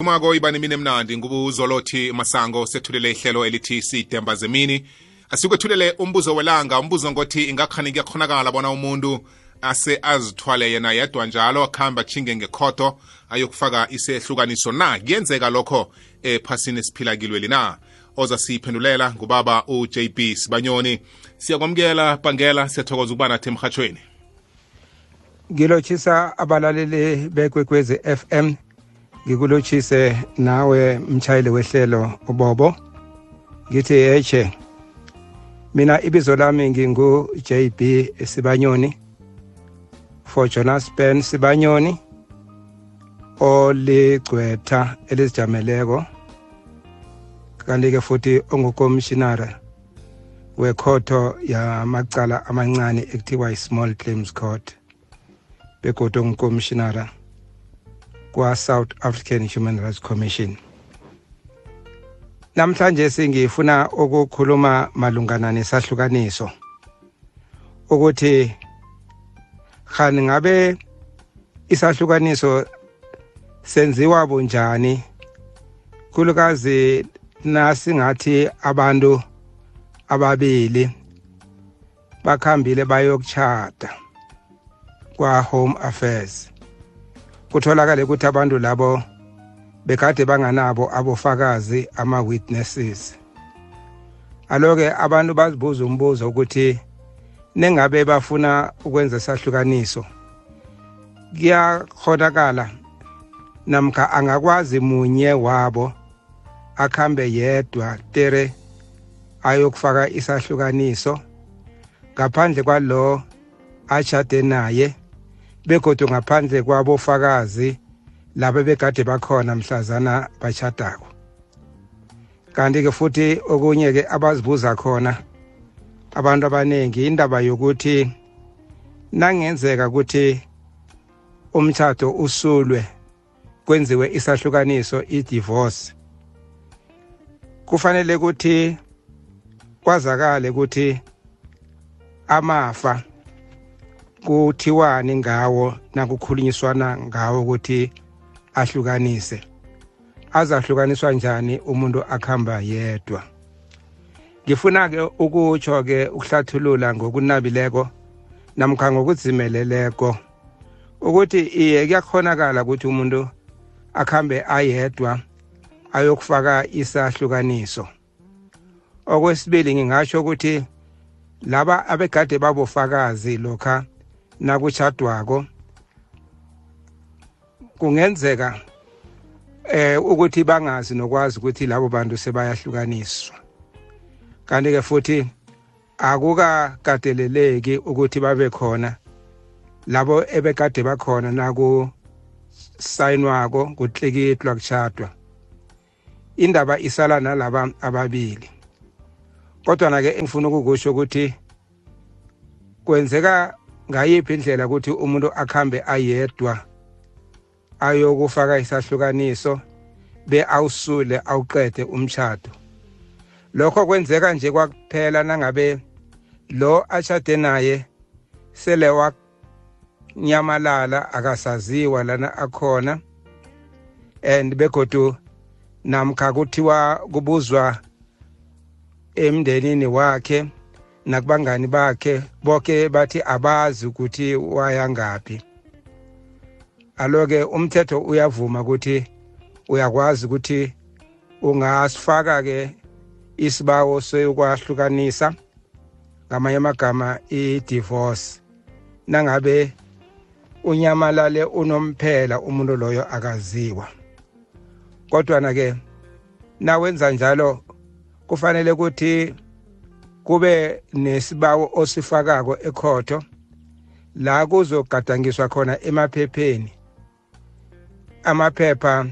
umako ibani mini emnandi ngubuzolothi masango sethulele ihlelo elithi sidemba zemini. Asikwethulele umbuzo welanga umbuzo ngothi ingakhani kuyakhonakala bona umuntu ase azithwale yena yedwa njalo akuhambe achinge ngekhoto ayokufaka isehlukaniso na? Kuyenzeka lokho ephasini esiphila kilweli na? Oza siyiphendulela ngubaba uJB Sibanyoni. Siyakwamukela bangela siyathokoza ukuba nathi emhathweni ngilotshisa abalaleli bekwekwezi FM ngikulotshise nawe mchayeli wehlelo ubobo. Ngithi eche mina ibizo lami ngingu JB Sibanyoni. For Jonas Ben Sibanyoni oligcwetha elizijameleko. Kanti-ke futhi ongukomishinara wekhotho yamacala amancane ekuthiwa i-small claims court begodwa ongukomishinara kwa-south african human rights commission. Namhlanje singifuna ukukhuluma malungana nesahlukaniso ukuthi khani ngabe isahlukaniso senziwa bunjani? Khulukazi nasingathi abantu ababili bakhambile bayokuchata kwa home affairs. Kutholakala ukuthi abantu labo bekade banganabo abofakazi ama-witnesses. Aloke abantu bazibuza umbuzo ukuthi nengabe bafuna ukwenza isahlukaniso. Kuyakhonakala namkha angakwazi munye wabo akhambe yedwa tere ayokufaka isahlukaniso ngaphandle kwalo achade naye. Begodwa ngaphandle kwabofakazi laba begade bakhona mhlazana bachadako. Kanti-ke futhi okunye-ke abazibuza khona abantu abaningi indaba yokuthi nangenzeka ukuthi umthatho usulwe kwenziwe isahlukaniso i-divorce kufanele ukuthi kwazakale ukuthi amafa kuthiwani ngawo nakukhulunyiswana ngawo ukuthi ahlukanise. Azahlukaniswa njani umuntu akhamba yedwa? Ngifuna-ke ukutsho-ke ukuhlathulula ngokunabileko namkha ngokuzimeleleko ukuthi iye kuyakhonakala ukuthi umuntu akhambe ayedwa ayokufaka isahlukaniso. Okwesibili ngingasho ukuthi laba abegade babofakazi lokha nakuchadwako kungenzeka eh ukuthi bangazi nokwazi ukuthi labo bantu sebayahlukaniswa. Kanti ke futhi akukakateleleki ukuthi babe khona labo ebekade bakhona naku sayinwako kutlikitlwa kuchadwa indaba isala nalaba ababili. Kodwa na ke engifuna ukukusho ukuthi kwenzeka ngayiphi indlela ukuthi umuntu akhambe ayedwa ayokufaka isahlukaniso be awusule awuqede umshado? Lokho kwenzeka nje kwakuphela nangabe lo ashade naye sele wanyamalala akasaziwa lana akhona. And begodu namkha kuthiwa kubuzwa emndenini wakhe nakubangani bakhe bonke bathi abazi ukuthi waya ngaphi. Aloke umthetho uyavuma ukuthi uyakwazi ukuthi ungasifaka ke isibawo sokwahlukanisa ngamanye amagama i-divorce. Nangabe unyamalale unomphela umuntu loyo akaziwa. Kodwa ke nawenza njalo kufanele ukuthi kube nesibawo osifakako ekhotho la kuzogadangiswa khona emaphepheni. Amaphepha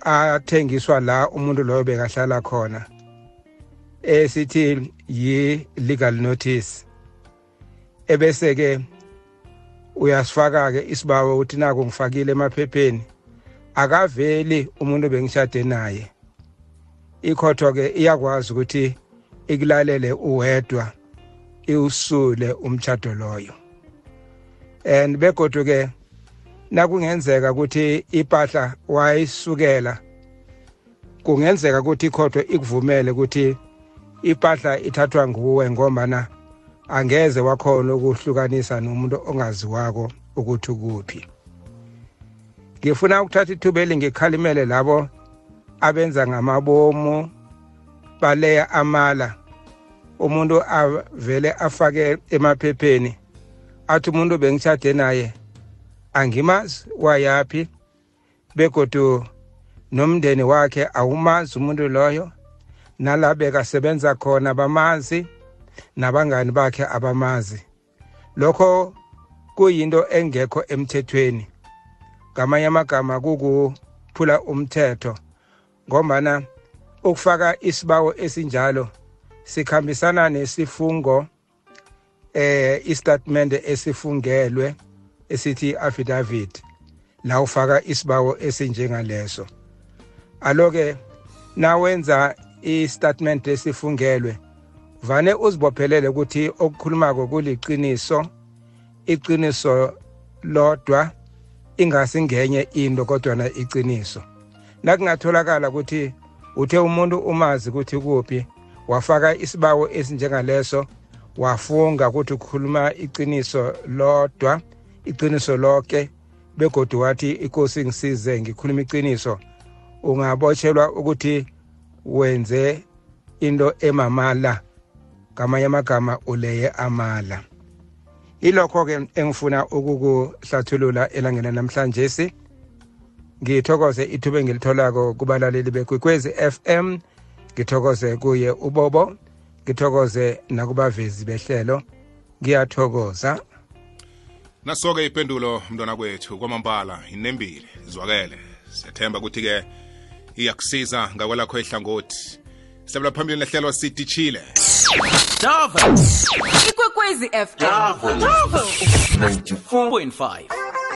athengiswa la umuntu loyo bekahlala khona esithi yi-legal notice. Ebese ke uyasifaka ke isibawo ukuthi naku ngifakile emaphepheni akaveli umuntu bengishade naye. Ikhotho ke iyakwazi ukuthi ikulalele uwedwa iwusule umtshado loyo. And begodu ke nakungenzeka ukuthi impahla wayisukela kungenzeka ukuthi ikhotho ikuvumele ukuthi impahla ithathwa nguwe ngombana angeze wakhona ukuhlukanisa nomuntu ongaziwako ukuthi ukuphi. Ngifuna ukuthatha ithubeli ngikhalimele labo abenza ngamabomu baleya amala. Umuntu avele afake emaphepheni athi umuntu bengishade naye angimazi wayaphi begodu nomndeni wakhe awumazi umuntu loyo nala bekasebenza khona bamazi nabangani bakhe abamazi. Lokho kuyinto engekho emthethweni. Ngamanye amagama kukuphula umthetho ngombana ukufaka isibawo esinjalo sikhambisana nesifungo eh istatement esifungelwe esithi affidavit la ufaka isibawo esinjengaleso. Aloke nawenza istatement esifungelwe vane uzibophelele ukuthi okukhulumako kuliqiniso iqiniso lodwa ingasi ngenye into kodwa na iqiniso. Nakungatholakala ukuthi uthe umuntu umazi ukuthi kuphi wafaka isibawo esinjengaleso wafunga ukuthi ukhuluma iqiniso lodwa iqiniso lonke begodu wathi inkosi ngisize ngikhuluma iqiniso. Ungabotshelwa ukuthi wenze into emamala ngamanye amagama uleye amala. Ilokho-ke engifuna ukukuhlathulula elangeni namhlanje si ngithokoze ithuba engilitholako kubalaleli bekwekwezi FM ngithokoze kuye ubobo ngithokoze nakubavezi behlelo ngiyathokoza nasoke ipendulo mntwana kwethu kwamambala inembile izwakele siyathemba ukuthi-ke iyakusiza ngakwelakho ihlangothi sibela phambili nehlelo sidishile. Ikwekwezi FM. Dava. 94.5.